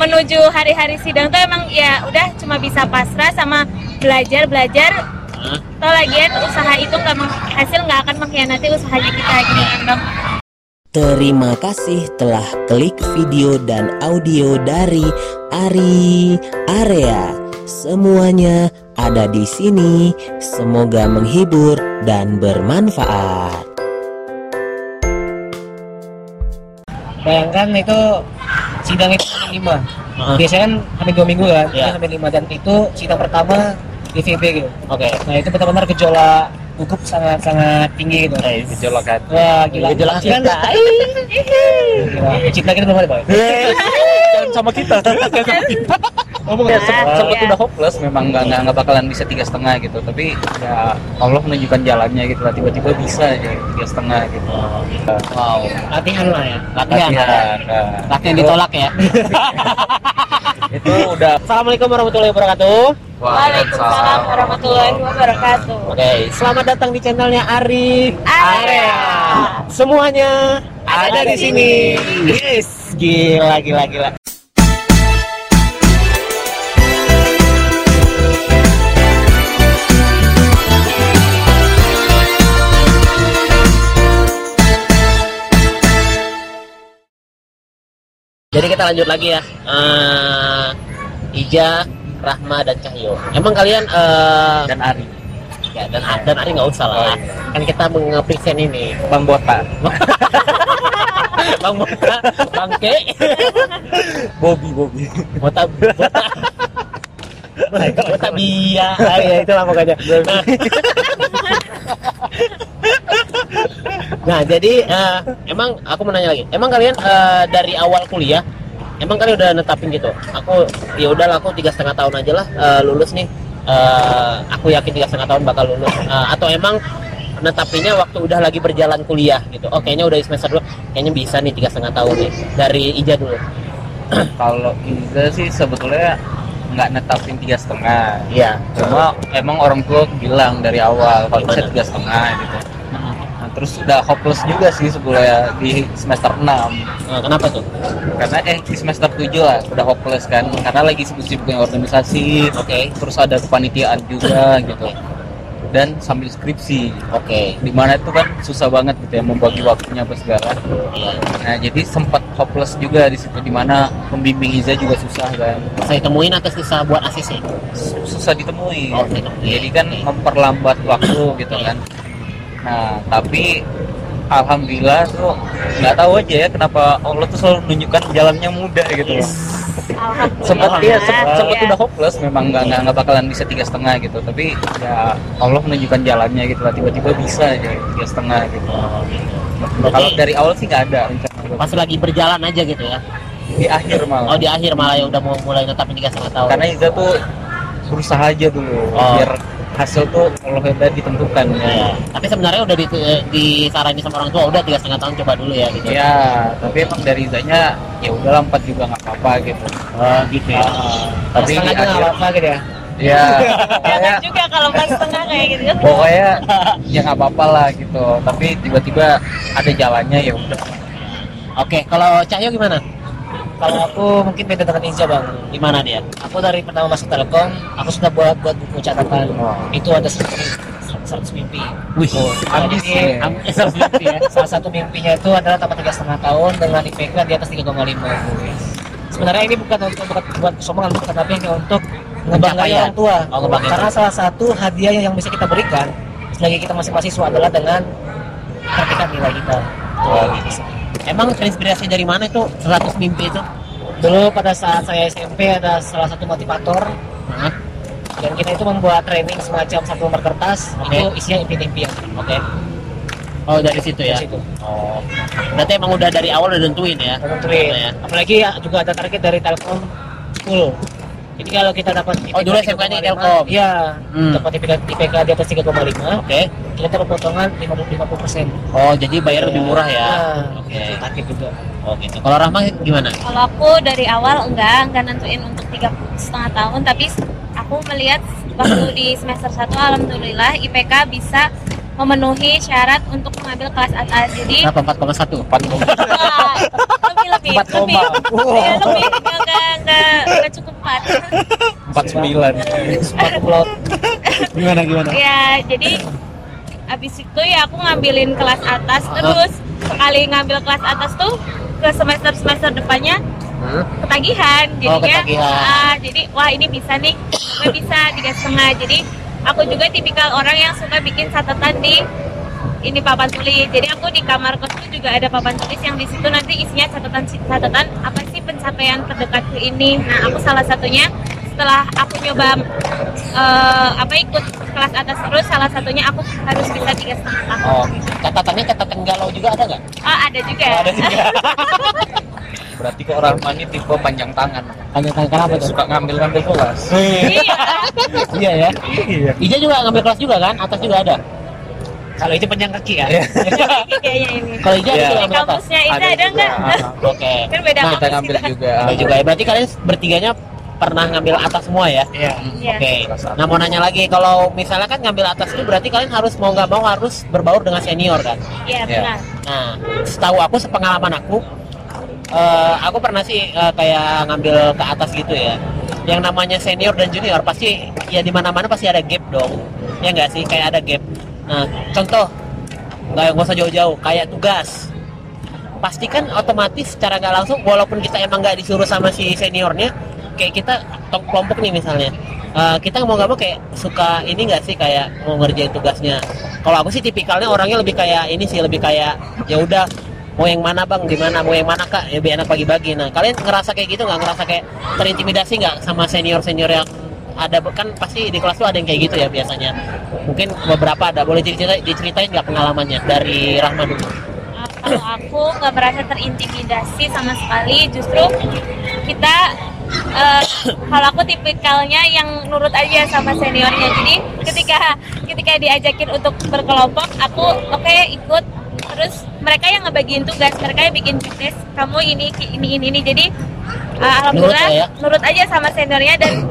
menuju hari-hari sidang tuh emang ya udah cuma bisa pasrah sama belajar belajar Hah? Toh lagian usaha itu nggak hasil nggak akan mengkhianati usahanya kita gitu kan bang Terima kasih telah klik video dan audio dari Ari Area. Semuanya ada di sini. Semoga menghibur dan bermanfaat. Bayangkan itu sidang itu sampai lima. Heeh. Biasanya kan sampai dua minggu kan, ini sampai lima dan itu sidang pertama di VB gitu. Oke. Nah itu benar-benar gejolak hukum sangat-sangat tinggi gitu. Eh, gejolak kan. Wah gila. Gejolak Kan- cinta. Gila. Cinta kita belum ada bang. Jangan sama kita. Jangan sama kita. Ya, sem- Ah, sempat iya. udah hopeless memang nggak nggak nggak bakalan bisa tiga setengah gitu tapi ya Allah menunjukkan jalannya gitu lah tiba-tiba bisa aja tiga setengah gitu wow Latihan lah ya. latihan nah. Latihan ditolak ya. itu udah Assalamualaikum warahmatullahi wabarakatuh. Waalaikumsalam warahmatullahi wabarakatuh Oke, selamat datang di channelnya Ari Area. Semuanya ada, di sini. Yes, gila gila gila. Jadi kita lanjut lagi ya. Eh, Ija, Rahma dan Cahyo. Emang kalian eh, dan Ari ya, dan dan Ari nggak usah lah. Oh, iya. Kan kita mengepresent ini. Bang Bota Bang Bota, Bang Ke, Bobby Bobby Bota, Bota. Bota Bia. Ah, ya itulah pokoknya. Nah, nah jadi eh, emang aku mau nanya lagi. Emang kalian eh, dari awal kuliah, emang kalian udah netapin gitu? Aku ya udah aku tiga setengah tahun aja lah eh, lulus nih. Eh, aku yakin tiga setengah tahun bakal lulus. Eh, atau emang netapinnya waktu udah lagi berjalan kuliah gitu? Oh kayaknya udah semester dua, kayaknya bisa nih tiga setengah tahun nih. Dari Ija dulu. kalau Iza sih sebetulnya nggak netapin tiga setengah Iya. cuma emang orang tua bilang dari awal kalau bisa tiga setengah gitu terus udah hopeless juga sih sebetulnya di semester 6 Eh, kenapa tuh? karena eh di semester 7 lah udah hopeless kan karena lagi sibuk-sibuknya organisasi Oke. terus ada kepanitiaan juga gitu dan sambil skripsi Oke. di mana itu kan susah banget gitu ya membagi waktunya apa segala Iya. nah jadi sempat hopeless juga di situ di mana pembimbing Iza juga susah kan Saya temuin atau susah buat ACC? susah ditemui Oh, ditemui. jadi kan memperlambat waktu gitu kan nah tapi alhamdulillah tuh nggak tahu aja ya kenapa Allah tuh selalu menunjukkan jalannya mudah gitu sempat Alhamdulillah. dia sempat sempat Iya. udah hopeless memang nggak nggak nggak bakalan bisa tiga setengah gitu. Tapi ya Allah menunjukkan jalannya gitu lah tiba-tiba bisa aja tiga setengah gitu. Kalau dari awal sih nggak ada rencana pas lagi berjalan aja gitu ya? Di akhir malah. Oh di akhir malah ya udah mau mulai netapin tiga setengah tahun. Karena Iza tuh berusaha aja dulu Oh. biar hasil tuh Allah yang ditentukan ya. Ya, tapi sebenarnya udah di, disaranin sama orang tua udah tiga setengah tahun coba dulu ya gitu Ya, tapi emang dari Izanya ya udah empat juga nggak apa-apa gitu. oh, gitu ya Ah, tapi Setengah aja nggak akhir, apa-apa gitu ya. ya, Jangan kayak juga kalau pas setengah kayak gitu pokoknya ya nggak apa-apa lah gitu. Tapi tiba-tiba ada jalannya ya udah. oke kalau Cahyo gimana Kalau aku mungkin beda dengan Iza bang. gimana dia Aku dari pertama masuk Telkom, aku sudah buat buat buku catatan. Itu ada 100, 100 mimpi. wih Ambis jadi, ya. ambis mimpi ya. Salah satu mimpinya itu adalah tamat tiga setengah tahun dengan IPK di atas 3,5. Sebenarnya ini bukan untuk bukan buat kesombongan bukan tapi hanya untuk ngebanggain orang tua. Oh. Karena salah satu hadiah yang bisa kita berikan selagi kita masih mahasiswa adalah dengan sertifikat nilai kita. Emang terinspirasi dari mana itu 100 mimpi itu Dulu pada saat saya SMP ada salah satu motivator Hah? dan kita itu membuat training semacam satu lembar kertas Oke. itu isinya impian-impian. oke oh dari situ ya Dari situ. oh berarti emang udah dari awal udah nentuin ya Tentuin. Ya. Apalagi ya, juga ada target dari Telkom 10. Jadi kalau kita dapat Oh, dulu SMK nya Telkom. Iya, Hmm. dapat IPK, IPK di atas 3,5, oke kita dapat potongan 50 persen. oh jadi bayar lebih murah ya Nah, oke itu target juga. oh gitu kalau Rahma gimana Kalau aku dari awal enggak, enggak nentuin untuk tiga setengah tahun, tapi aku melihat waktu di semester 1 alhamdulillah IPK bisa memenuhi syarat untuk mengambil kelas atas. Jadi berapa 4,1 Empat wah, lebih lebih Empat lebih. Koma. ya, lebih. Enggak enggak enggak empat. Empat sembilan. Smart upload. Gimana gimana? ya jadi abis itu ya aku ngambilin kelas atas terus sekali ngambil kelas atas tuh ke semester semester depannya ketagihan Oh, jadinya. ketagihan. ah, jadi wah ini bisa nih gue bisa tiga setengah. Jadi aku juga tipikal orang yang suka bikin catatan di ini papan tulis jadi aku di kamar kos itu juga ada papan tulis yang di situ nanti isinya catatan catatan apa sih pencapaian terdekatku ini nah aku salah satunya setelah aku nyoba eh, apa ikut kelas atas terus salah satunya aku harus bisa tiga setengah tahun Oh, catatannya catatan galau juga ada nggak? oh ada juga Ada juga. berarti kok Rahman ini tipe panjang tangan Tanya tanya kenapa tuh? suka ngambil ngambil kelas iya Iya ya. iya Ija juga ngambil kelas juga kan? Atas juga ada. Kalau itu panjang kaki ya. ini kayaknya ini Kalau Ija Iya. juga di ngambil atas. kampusnya itu ada juga. nggak Ah, Oke. kan beda Nah, kita ngambil juga Ada juga ya. Berarti kalian bertiganya pernah ngambil atas semua ya? Iya. Iya. Oke. Nah mau nanya lagi, kalau misalnya kan ngambil atas itu berarti kalian harus mau nggak mau harus berbaur dengan senior kan? Iya Iya. benar. Nah, setahu aku sepengalaman aku, eh, aku pernah sih eh, kayak ngambil ke atas gitu ya. Yang namanya senior dan junior pasti ya di mana-mana pasti ada gap dong. Ya nggak sih, kayak ada gap. Nah, contoh nggak usah jauh-jauh, kayak tugas. Pasti kan otomatis secara nggak langsung, walaupun kita emang nggak disuruh sama si seniornya, kayak kita kelompok nih misalnya. eh, kita mau nggak mau kayak suka ini nggak sih kayak mau ngerjain tugasnya kalau aku sih tipikalnya orangnya lebih kayak ini sih lebih kayak ya udah mau yang mana bang? Di mana? Mau yang mana kak? Ya biar enak bagi-bagi. Nah kalian ngerasa kayak gitu nggak? Ngerasa kayak terintimidasi nggak sama senior senior yang ada? Kan pasti di kelas tuh ada yang kayak gitu ya biasanya. Mungkin beberapa ada. Boleh diceritain, diceritain nggak pengalamannya dari Rahman dulu? Kalau aku nggak merasa terintimidasi sama sekali. Justru kita uh, kalau aku tipikalnya yang nurut aja sama seniornya. Jadi ketika ketika diajakin untuk berkelompok aku oke ikut terus mereka yang ngebagiin tugas mereka yang bikin tugas kamu ini ini ini ini. Jadi uh, alhamdulillah Nurut ya? nurut aja sama seniornya dan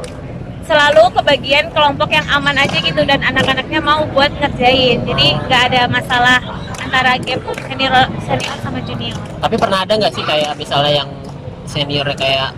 selalu kebagian kelompok yang aman aja gitu dan anak-anaknya mau buat ngerjain. Jadi nggak ada masalah antara gap senior senior sama junior. Tapi pernah ada nggak sih kayak misalnya yang seniornya kayak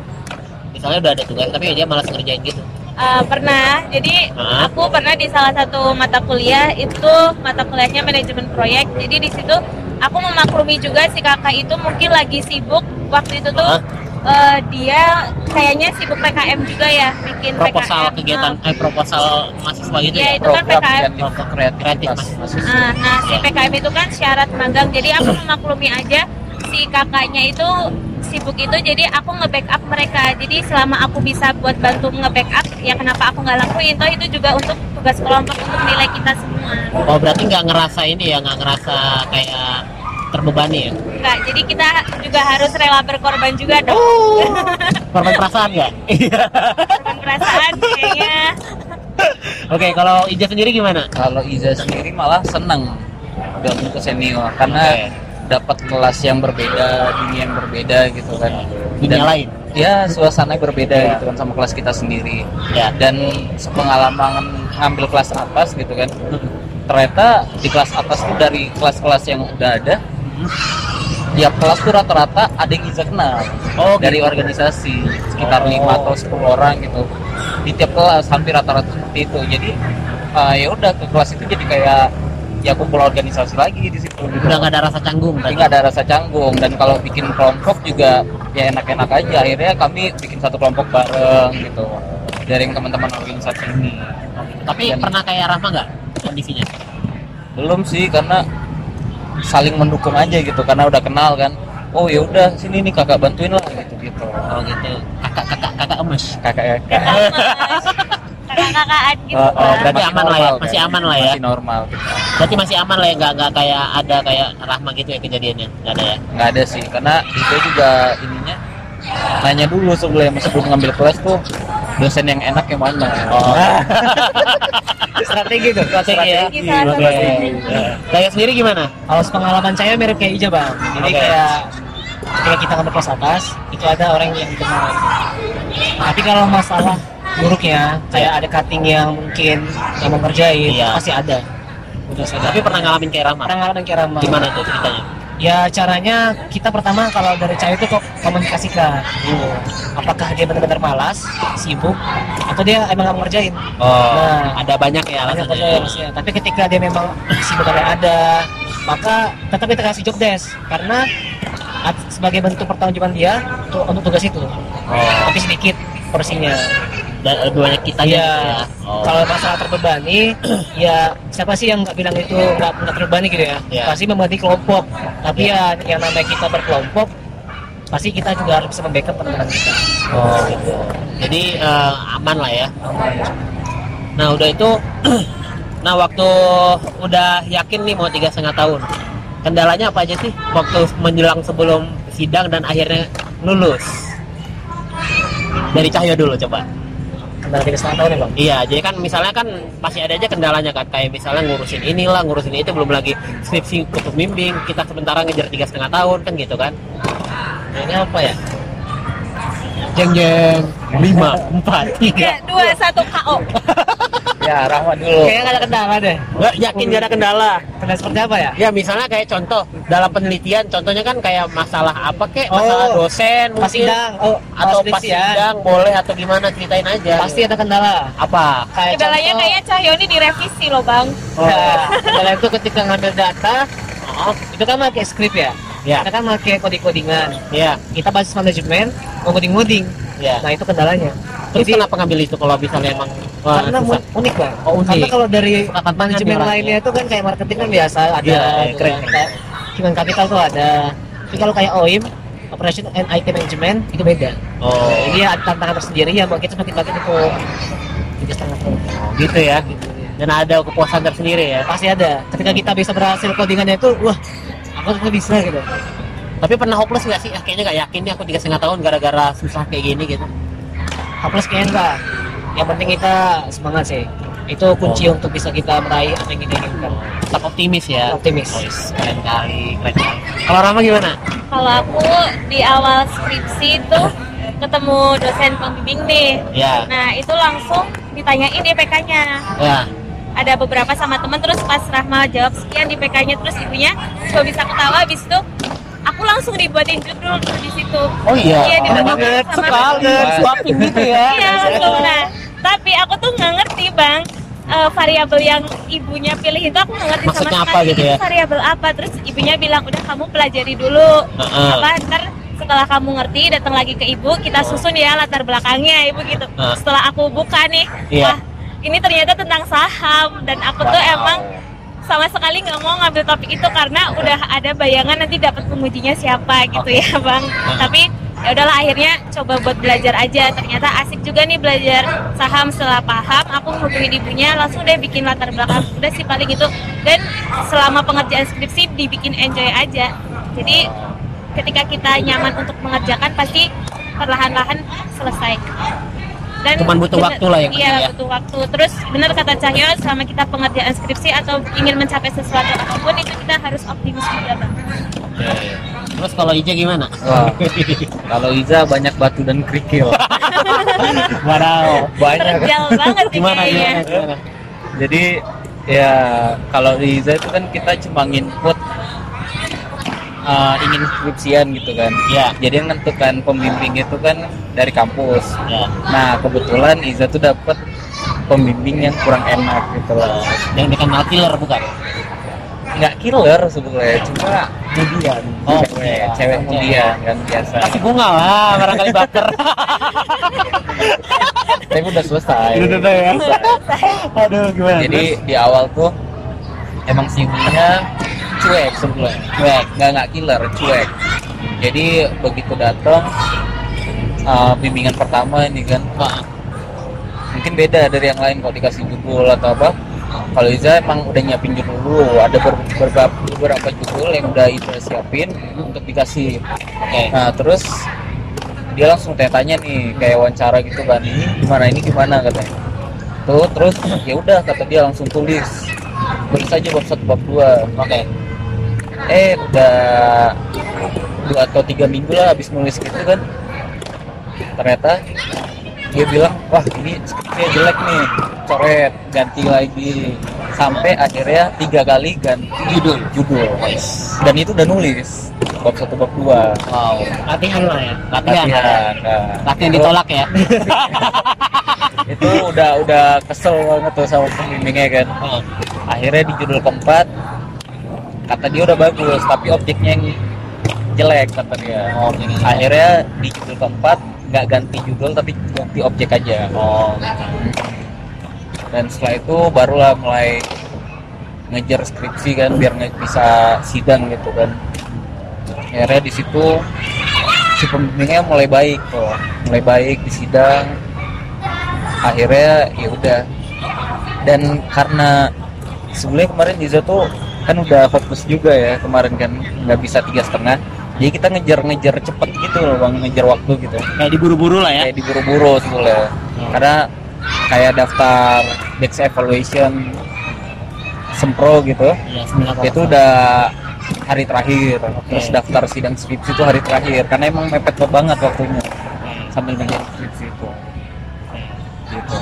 misalnya udah ada tugas tapi dia malas ngerjain gitu Uh, pernah. Jadi Hah? aku pernah di salah satu mata kuliah itu mata kuliahnya manajemen proyek. Jadi di situ aku memaklumi juga si kakak itu mungkin lagi sibuk. Waktu itu tuh uh, dia kayaknya sibuk PKM juga ya bikin proposal PKM kegiatan Uh, eh proposal mahasiswa gitu Iya, ya? itu kan PKM. kreatif. Kreativitas Kreatif, Mas. Nah, nah si PKM itu kan syarat magang. Jadi aku memaklumi aja si kakaknya itu sibuk itu jadi aku nge-backup mereka. Jadi selama aku bisa buat bantu nge-backup, ya kenapa aku nggak lakuin? Toh itu juga untuk tugas kelompok untuk nilai kita semua. oh berarti nggak ngerasa ini ya nggak ngerasa kayak terbebani ya Enggak, jadi kita juga harus rela berkorban juga dong. korban perasaan nggak Korban perasaan kayaknya. oke kalau Ija sendiri gimana kalau Iza sendiri malah seneng gabung ke senior karena Oke. Dapat kelas yang berbeda dunia yang berbeda gitu kan. Dunia Dan- lain? Ya suasananya berbeda Ya. gitu kan sama kelas kita sendiri. Ya dan sepengalaman ngambil kelas atas gitu kan. Ternyata di kelas atas tuh dari kelas-kelas yang udah ada tiap kelas tuh rata-rata ada yang Iza kenal Oh, dari gitu. organisasi sekitar Oh. 5 atau 10 orang gitu. Di tiap kelas hampir rata-rata seperti itu. Jadi eh, ya udah ke kelas itu jadi kayak ya kumpul organisasi lagi di situ gitu. udah nggak ada rasa canggung berarti nggak ada rasa canggung. Dan kalau bikin kelompok juga ya enak-enak aja. Akhirnya kami bikin satu kelompok bareng gitu. Dari teman-teman organisasi ini. Tapi Dan- pernah kayak Rahma nggak kondisinya? Belum sih karena saling mendukung aja gitu. Karena udah kenal kan. Oh ya udah sini nih kakak bantuin lah gitu gitu oh gitu. Kakak kakak kakak emes kakak ya Kakak-kakaan gitu. Oh, oh, berarti Masih aman lah ya, masih kan? aman lah ya. masih normal gitu. berarti masih aman lah ya nggak nggak kayak ada kayak Rahma gitu ya kejadiannya nggak ada ya nggak ada sih karena itu juga ininya nanya dulu sebelum sebelum ngambil kelas tuh dosen yang enak yang mana oh Strategi tuh. strategi ya saya sendiri gimana Kalau pengalaman saya mirip kayak Ija bang. Jadi Oke. kayak ketika kita ngambil kelas atas itu ada orang yang kenal. Tapi kalau masalah buruknya kayak ada cutting yang mungkin yang mau ngerjain Iya. pasti ada. Udah saya tapi pernah ngalamin kayak Rahma pernah ngalamin kayak Rama. gimana tuh ceritanya Ya caranya kita pertama kalau dari Cahyo itu kok komunikasikan. Apakah dia benar-benar malas, sibuk, atau dia emang nggak mau ngerjain? Oh, Nah, ada banyak ya Banyak alasannya. aja alasannya. Tapi ketika dia memang sibuk ada ada, maka tetap kita kasih job desk karena sebagai bentuk pertanggungjawaban dia untuk, untuk tugas itu. Oh, Tapi sedikit porsinya. Banyak kita Iya. ya. Oh. Kalau masalah terbebani, ya siapa sih yang nggak bilang itu nggak nggak terbebani gitu ya? Iya. Pasti membebani kelompok. Tapi ya yang namanya kita berkelompok, pasti kita juga harus bisa membackup teman-teman kita. Oh, gitu. Jadi eh, aman lah ya. Nah udah itu, nah waktu udah yakin nih mau tiga setengah tahun, kendalanya apa aja sih waktu menjelang sebelum sidang dan akhirnya lulus? Dari Cahyo dulu coba. Kendala tiga setengah tahun ya bang. Iya, jadi kan misalnya kan pasti ada aja kendalanya kan, kayak misalnya ngurusin inilah, ngurusin itu, belum lagi skripsi ke pembimbing, kita sementara ngejar tiga setengah tahun kan gitu kan? Ini apa ya? Jeng jeng lima empat tiga. Tiga, dua, satu, KO. Ya, Rahmat dulu. Kayaknya nggak ada kendala deh. Nggak yakin gak ada kendala. Kendala seperti apa ya? Ya misalnya kayak contoh dalam penelitian, contohnya kan kayak masalah apa kek, Oh, masalah dosen Pas mungkin, sidang, oh, atau pas skripsian. sidang boleh atau gimana ceritain aja. pasti ada kendala. apa? Kayak Kendalanya contoh- kayaknya Cahyo ini direvisi loh bang. Nah, kendala itu ketika ngambil data, Oh, itu kan pakai script ya. ya, Kita kan pakai coding-codingan. ya, Kita basis manajemen, mau ya. Nah, itu kendalanya. Terus Jadi, kenapa ngambil itu kalau misalnya emang wah, karena susah? unik lah. Oh, unik. Karena kalau dari manajemen dengan lainnya itu kan kayak marketing kan biasa ada. Keren, keren. Kayak Human capital tuh ada. Tapi kalau kayak OIM, Operation and IT Management itu beda. Oh, Jadi ada tantangan tersendiri ya kita semakin bagi itu tiga setengah tahun. gitu ya. Gitu, ya. Dan ada kepuasan tersendiri ya. Pasti ada. Ketika kita bisa berhasil codingannya itu, wah, aku tuh bisa gitu. Tapi pernah hopeless nggak sih? Ah, kayaknya nggak yakin nih aku tiga setengah tahun gara-gara susah kayak gini gitu. Hapus kayaknya enggak. Yang penting kita semangat sih. Itu kunci untuk bisa kita meraih apa yang kita inginkan. Tetap optimis ya. Optimis. Oh, yes, keren kali, keren kali. Kalau Rama gimana? Kalau aku di awal skripsi itu ketemu dosen pembimbing nih. Ya, Nah itu langsung ditanyain IPK-nya. ya. Ada beberapa sama temen terus pas Rahma jawab sekian di IPK-nya terus ibunya cuma bisa ketawa habis itu aku langsung dibuatin judul tuh di situ. Oh iya. Iya dibuatin banget sama sekali, gitu ya. Iya. Nah tapi aku tuh nggak ngerti bang eh, variabel yang ibunya pilih itu aku nggak ngerti Maksudnya sama apa sekali. gitu ya? Variabel apa? Terus ibunya bilang udah kamu pelajari dulu. Heeh. Apa ntar setelah kamu ngerti datang lagi ke ibu kita susun ya latar belakangnya ibu gitu. Heeh. Setelah aku buka nih, Iya. wah ini ternyata tentang saham dan aku tuh Wow. emang sama sekali nggak mau ngambil topik itu karena udah ada bayangan nanti dapat pengujinya siapa gitu ya bang. Tapi ya udahlah akhirnya coba buat belajar aja. Ternyata asik juga nih belajar saham setelah paham. Aku hubungin ibunya langsung deh bikin latar belakang. Udah sih paling gitu. Dan selama pengerjaan skripsi dibikin enjoy aja. Jadi ketika kita nyaman untuk mengerjakan pasti perlahan-lahan selesai. Dan Cuman butuh bener- waktu lah yang Iya, penting ya. butuh waktu. Terus benar kata Cahyo, selama kita pengerjaan skripsi atau ingin mencapai sesuatu apa pun itu kita harus optimis juga, Bang. Terus kalau Ija gimana? Wah, kalau Iza banyak batu dan kerikil. Wow. banyak. Terjal banget sih Gimana kayaknya. gimana? gimana? Jadi ya kalau di Iza itu kan kita cuma input uh, ingin skripsian gitu kan. Ya. Jadi yang menentukan pembimbing itu kan dari kampus. Ya. Nah kebetulan Iza tuh dapat pembimbing yang kurang enak gitu loh. Yang dikenal killer bukan? Nggak killer sebetulnya, cuma kemudian. Oh, cewek, iya. cewek kemudian kan biasa. Kasih bunga lah, barangkali baper. Tapi udah selesai. ya. Aduh, gimana? Jadi di awal tuh emang si ibunya cuek sebetulnya, cuek, nggak nggak killer, cuek. Jadi begitu datang uh, bimbingan pertama ini kan, Wah, mungkin beda dari yang lain kalau dikasih judul atau apa. Kalau Iza emang udah nyiapin judul dulu, ada ber- beberapa beberapa judul yang udah Iza siapin untuk dikasih. Oke. Nah terus dia langsung tanya nih kayak wawancara gitu kan, ini gimana ini gimana katanya. Tuh terus ya udah kata dia langsung tulis, tulis aja bab satu bab dua. Oke. Eh udah dua atau tiga minggu lah habis nulis gitu kan, ternyata dia bilang wah ini skripnya jelek nih coret ganti lagi sampai akhirnya tiga kali ganti judul judul dan itu udah nulis bab satu bab dua Wow. Latihan lah ya. Latihan. latihan nah, Latihan itu- ditolak ya. itu udah udah kesel banget tuh sama pembimbingnya kan Oh. akhirnya di judul keempat kata dia udah bagus tapi objeknya yang jelek kata dia. Oh, akhirnya di judul keempat nggak ganti judul tapi ganti objek aja. Oh. dan setelah itu barulah mulai ngejar skripsi kan biar nggak bisa sidang gitu kan. Akhirnya di situ si pembimbingnya mulai baik tuh mulai baik di sidang. Akhirnya ya udah. Dan karena sebelumnya kemarin Iza tuh kan udah fokus juga ya kemarin kan nggak bisa tiga setengah. Jadi kita ngejar-ngejar cepet gitu loh bang ngejar waktu gitu. Kayak diburu-buru lah ya. kayak diburu-buru sebetulnya. Karena kayak daftar dex evaluation sempro gitu sembilan itu udah hari terakhir. Terus daftar sidang skripsi itu hari terakhir karena emang mepet banget waktunya sambil ngejar skripsi itu. Gitu.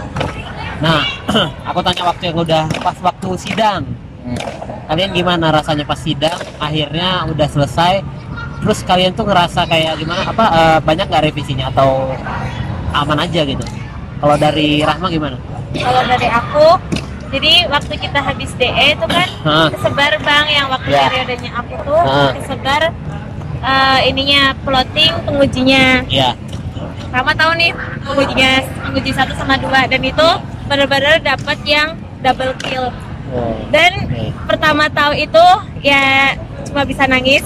Nah, aku tanya waktu yang udah pas waktu sidang. Hmm. Kalian gimana rasanya pas sidang? Akhirnya udah selesai. Terus kalian tuh ngerasa kayak gimana? Apa eh, banyak nggak revisinya atau aman aja gitu? Kalau dari Rahma gimana? Kalau dari aku, jadi waktu kita habis DE itu kan Hah. kesebar bang yang waktu Ya. periodenya aku tuh Hah. kesebar eh, ininya plotting pengujinya. Iya. Rama tahu nih pengujinya penguji satu sama dua dan itu benar-benar dapat yang double kill. Dan Oke. pertama tahu itu ya cuma bisa nangis.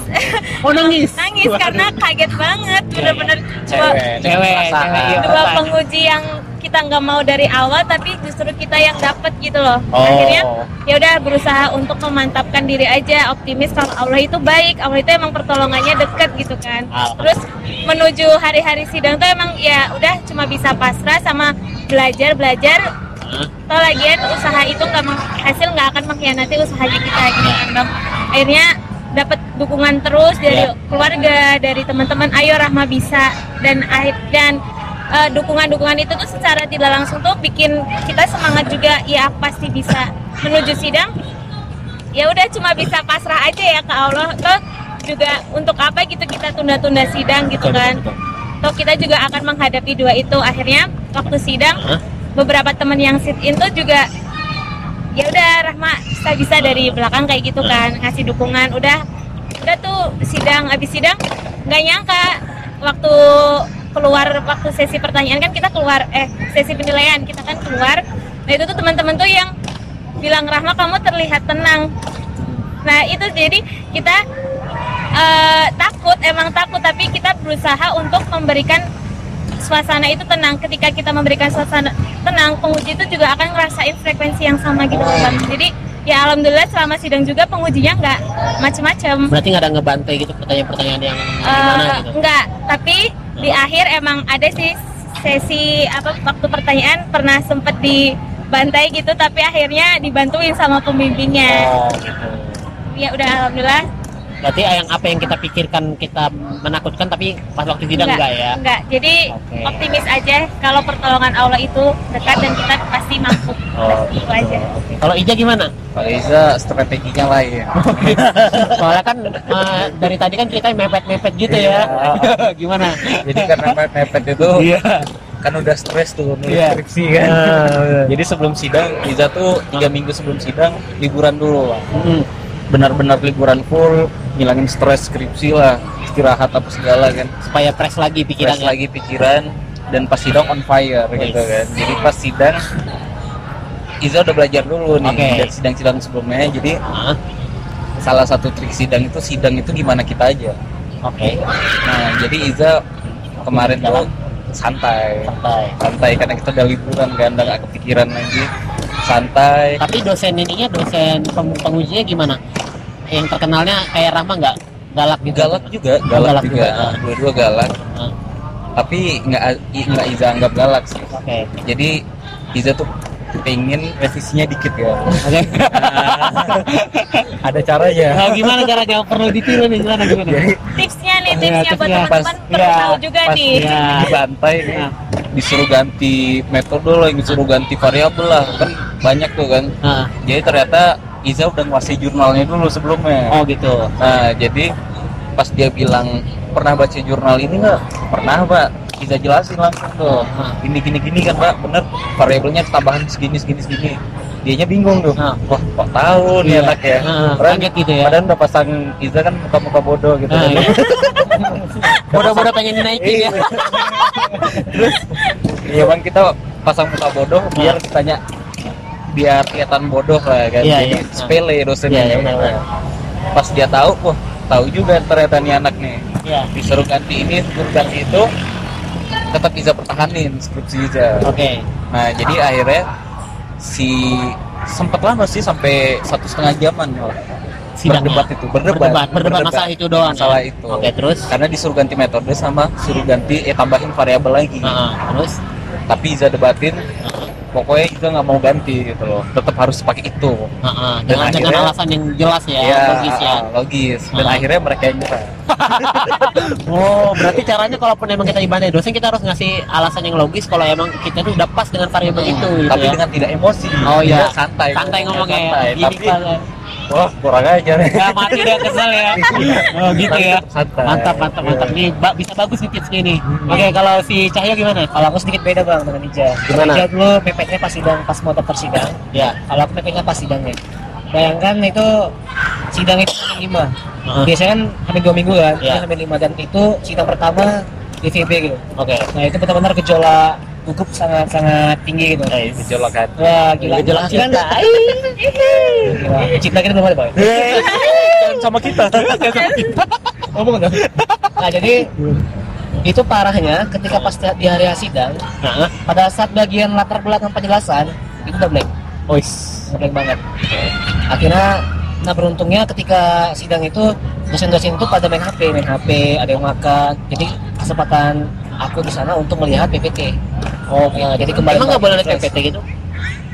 Oh nangis? nangis karena kaget banget bener-bener cuma cewek Cewek, iya. dua penguji yang kita nggak mau dari awal tapi justru kita yang dapat gitu loh Oh. akhirnya ya udah berusaha untuk memantapkan diri aja optimis kalau Allah itu baik Allah itu emang pertolongannya deket gitu kan terus menuju hari-hari sidang tuh emang ya udah cuma bisa pasrah sama belajar belajar Hah? Toh lagian usaha itu nggak hasil nggak akan mengkhianati usaha kita gitu kan bang. Akhirnya dapat dukungan terus dari Ya. keluarga, dari teman-teman. Ayo Rahma bisa dan akhir dan eh, dukungan-dukungan itu tuh secara tidak langsung tuh bikin kita semangat juga. Ya pasti bisa menuju sidang. Ya udah cuma bisa pasrah aja ya ke Allah. Toh juga untuk apa gitu kita tunda-tunda sidang gitu Betul, kan. betul, betul. Toh kita juga akan menghadapi dua itu. Akhirnya waktu sidang Hah? Beberapa teman yang sit in tuh juga ya udah Rahma bisa bisa dari belakang kayak gitu kan ngasih dukungan. Udah udah tuh sidang abis sidang nggak nyangka waktu keluar waktu sesi pertanyaan kan kita keluar eh sesi penilaian kita kan keluar. Nah itu tuh teman-teman tuh yang bilang Rahma kamu terlihat tenang. Nah itu jadi kita eh, takut emang takut tapi kita berusaha untuk memberikan suasana itu tenang. Ketika kita memberikan suasana tenang penguji itu juga akan ngerasain frekuensi yang sama gitu bang jadi ya alhamdulillah selama sidang juga pengujinya nggak macem-macem. Berarti nggak ada ngebantai gitu pertanyaan-pertanyaan yang gimana gitu? enggak tapi di akhir emang ada sih sesi apa waktu pertanyaan pernah sempet dibantai gitu tapi akhirnya dibantuin sama pembimbingnya. Oh gitu. ya udah alhamdulillah Berarti yang apa yang kita pikirkan kita menakutkan tapi pas waktu sidang enggak, ya? enggak jadi Oke. optimis aja kalau pertolongan Allah itu dekat dan kita pasti mampu Oh, itu aja Kalau Ija gimana? Kalau Iza strateginya lain Soalnya kan eh, dari tadi kan kita mepet-mepet gitu ya. gimana? jadi karena mepet itu kan udah stres tuh nulis Iya. skripsi kan jadi sebelum sidang Iza tuh tiga minggu sebelum sidang liburan dulu Bang. Hmm. benar-benar liburan full ngilangin stres skripsi lah istirahat apa segala kan Supaya fresh lagi Fresh pikirannya. lagi pikiran dan pas sidang on fire gitu Yes. kan jadi pas sidang Iza udah belajar dulu nih Oke. dari sidang-sidang sebelumnya jadi Hah? salah satu trik sidang itu sidang itu gimana kita aja Oke. nah jadi Iza kemarin tuh santai Santai. santai karena kita udah liburan kan udah gak kepikiran lagi santai Tapi dosen ininya dosen peng- pengujinya gimana? Yang terkenalnya kayak Rahma nggak galak gitu? galak juga galak, Galak juga, juga. dua-dua galak Hah? tapi nggak nggak Iza anggap galak sih Oke. jadi Iza tuh pengen revisinya dikit ya Oke. ada caranya Nah, gimana caranya perlu ditiru nih gimana gimana? jadi tipsnya nih tipsnya buat tipsnya teman-teman pas- perlu ya, tahu juga pas nih di Ya. dibantai nih, Nah. disuruh ganti metode lah disuruh ganti variabel lah kan banyak tuh kan Ah, jadi ternyata Iza udah nguasai jurnalnya dulu sebelumnya. Oh gitu. Nah jadi pas dia bilang pernah baca jurnal ini nggak? Pernah pak. Iza jelasin langsung tuh. Gini gini gini kan pak. Bener variabelnya tambahan segini segini segini. Dianya bingung tuh. Ah. wah kok tahu nih Iya. anak ya? Ah, Padahal- kaget gitu ya. padahal udah pasang Iza kan muka-muka bodoh gitu Ah, kan. iya. bodoh-bodoh pengen dinaikin ya. Terus ya bang kita pasang muka bodoh biar tanya biar kelihatan bodoh lah kan. Iya, jadi iya. sepele dosennya Iya, iya, benar-benar. pas dia tahu wah tahu juga ternyata nih anak nih. Ya disuruh ganti ini disuruh ganti itu tetap bisa pertahanin skripsi Iza oke. Nah jadi akhirnya si sempet lama sih sampai satu setengah jaman malah. Sidangnya. berdebat itu berdebat berdebat berdebat masalah itu doang masalah ya? itu. Oke terus? Karena disuruh ganti metode sama suruh ganti eh tambahin variabel lagi. Ah, terus? Tapi Iza debatin Ah, pokoknya Iza nggak mau ganti gitu loh tetap harus pakai itu ah. Dan dengan dengan akhirnya- alasan yang jelas ya, Ya, logis ya logis dan Ah. akhirnya mereka yang nyerah oh berarti caranya kalaupun emang kita dibantai dosen kita harus ngasih alasan yang logis kalau emang kita tuh udah pas dengan variabel itu gitu tapi ya. dengan tidak emosi Oh, iya. Santai santai ngomongnya ya. santai. Gini, tapi. Wah kurang ajar Nggak mati udah kesel ya oh gitu ya mantap mantap mantap nih ba- bisa bagus nih tipsnya ini oke kalau si Cahyo gimana Kalau aku sedikit beda bang dengan Ija. Gimana? Ija dulu mepetnya pas sidang, pas mau daftar sidang. ya Kalau aku mepetnya pas sidangnya. Bayangkan itu sidang itu lima. Heeh. Biasanya kan hamin dua minggu kan, ini hamin lima dan itu sidang pertama DVB gitu. oke Nah itu benar-benar gejolak gugup sangat-sangat tinggi gitu. gejolak hati Wah gila. Gejolak Kan- cinta. Gila. Cinta kita belum ada bang. Jangan sama kita Ngomong dong. Nah jadi itu parahnya ketika pas di hari sidang nah pada saat bagian latar belakang penjelasan itu udah blank ois blank banget akhirnya nah beruntungnya ketika sidang itu dosen-dosen itu pada main HP main HP ada yang makan jadi kesempatan aku di sana untuk melihat PPT oh jadi kembali emang nggak boleh lihat. PPT gitu?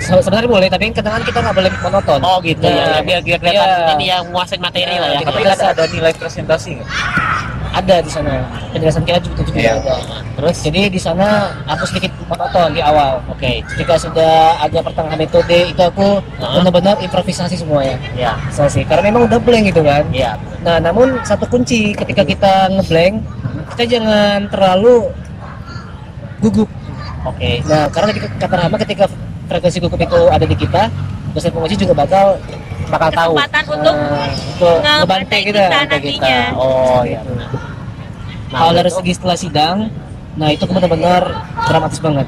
Se- sebenarnya boleh tapi kadang kita nggak boleh monoton. Oh gitu. Ya Nah, biar biar kelihatan iya. ini yang nguasain materi lah ya. Iya, tapi ada ada nilai presentasi nggak? Ada di sana. Penjelasan kita juga juga Iya. ada terus? Jadi di sana aku sedikit monoton di awal. Oke. Ketika sudah ada pertengahan metode itu aku Hah? benar-benar improvisasi semua ya ya improvisasi karena memang udah blank gitu kan? Ya nah namun satu kunci ketika kita ngeblank kita jangan terlalu gugup oke. Nah karena ketika kata Rama ketika frekuensi gugup itu ada di kita dosen penguji juga bakal bakal tahu. Kesempatan untuk Nah, ngebantai kita, kita nantinya. oh ya Nah, kalau dari segi setelah sidang, nah itu benar-benar dramatis banget.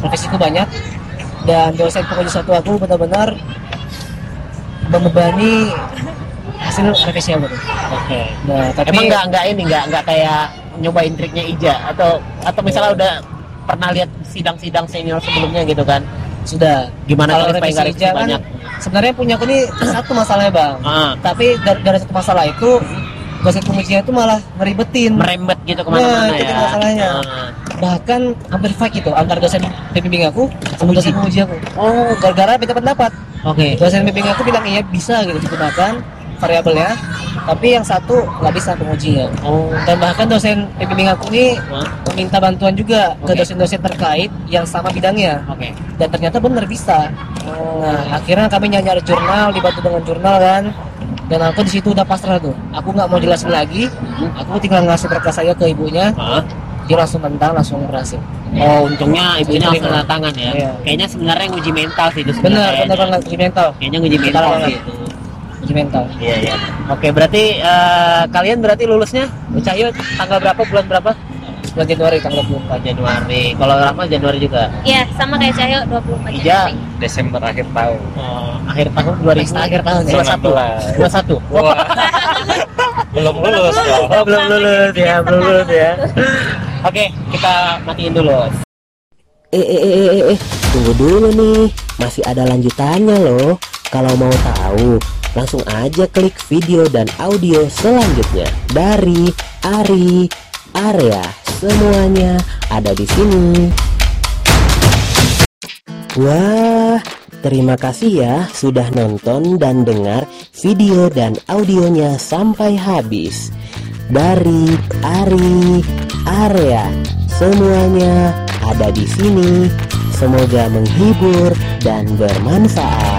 Profesiku banyak dan dosen penguji satu aku benar-benar membebani hasil revisi aku. oke. Nah, tapi emang nggak nggak ini nggak nggak kayak nyobain triknya Ija? Atau atau misalnya udah pernah lihat sidang-sidang senior sebelumnya gitu kan sudah gimana kalau revisi revisi ija kan banyak sebenarnya punya aku nih satu masalahnya bang. ah, Tapi dari, dari satu masalah itu dosen pengujinya itu malah ngeribetin. merembet gitu ke mana-mana Nah, itu ya kan masalahnya. Ah. Bahkan hampir fight gitu antara dosen pembimbing aku sama dosen penguji aku. oh Gara-gara beda pendapat. oke dosen bimbing aku bilang iya bisa gitu digunakan variabelnya tapi yang satu nggak bisa pengujinya oh dan bahkan dosen bimbing aku ini meminta bantuan juga ke Oke. dosen-dosen terkait yang sama bidangnya. Oke. Dan ternyata benar bisa. Nah akhirnya kami nyari jurnal dibantu dengan jurnal kan. Dan aku di situ udah pasrah tuh. Aku nggak mau jelasin lagi. Aku tinggal ngasih berkas saya ke ibunya. Ah. dia langsung tentang langsung berhasil. Oh untungnya ibunya Diterima. langsung tanda tangan ya. Iya. kayaknya sebenarnya nguji mental sih itu benar sebenarnya. benar banget uji mental. Kayaknya nguji Mental mental sih itu uji mental Iya iya. Oke berarti eh, kalian berarti lulusnya Cahyo tanggal berapa bulan berapa? bulan Januari tanggal 24 Januari. Kalau Rahma Januari juga. ya sama kayak Cahyo 24 Ija. Januari Desember akhir tahun Oh, akhir tahun 2000 akhir tahun ya. 21. 21. Wah. belum lulus Oh, belum lulus ya, belum lulus ya. Oke, kita matiin dulu. Eh, eh, eh, eh, eh, tunggu dulu nih, masih ada lanjutannya loh. Kalau mau tahu, langsung aja klik video dan audio selanjutnya dari Ari Area. Semuanya ada di sini. Wah, terima kasih ya sudah nonton dan dengar video dan audionya sampai habis. dari Ari Area. Semuanya ada di sini. Semoga menghibur dan bermanfaat.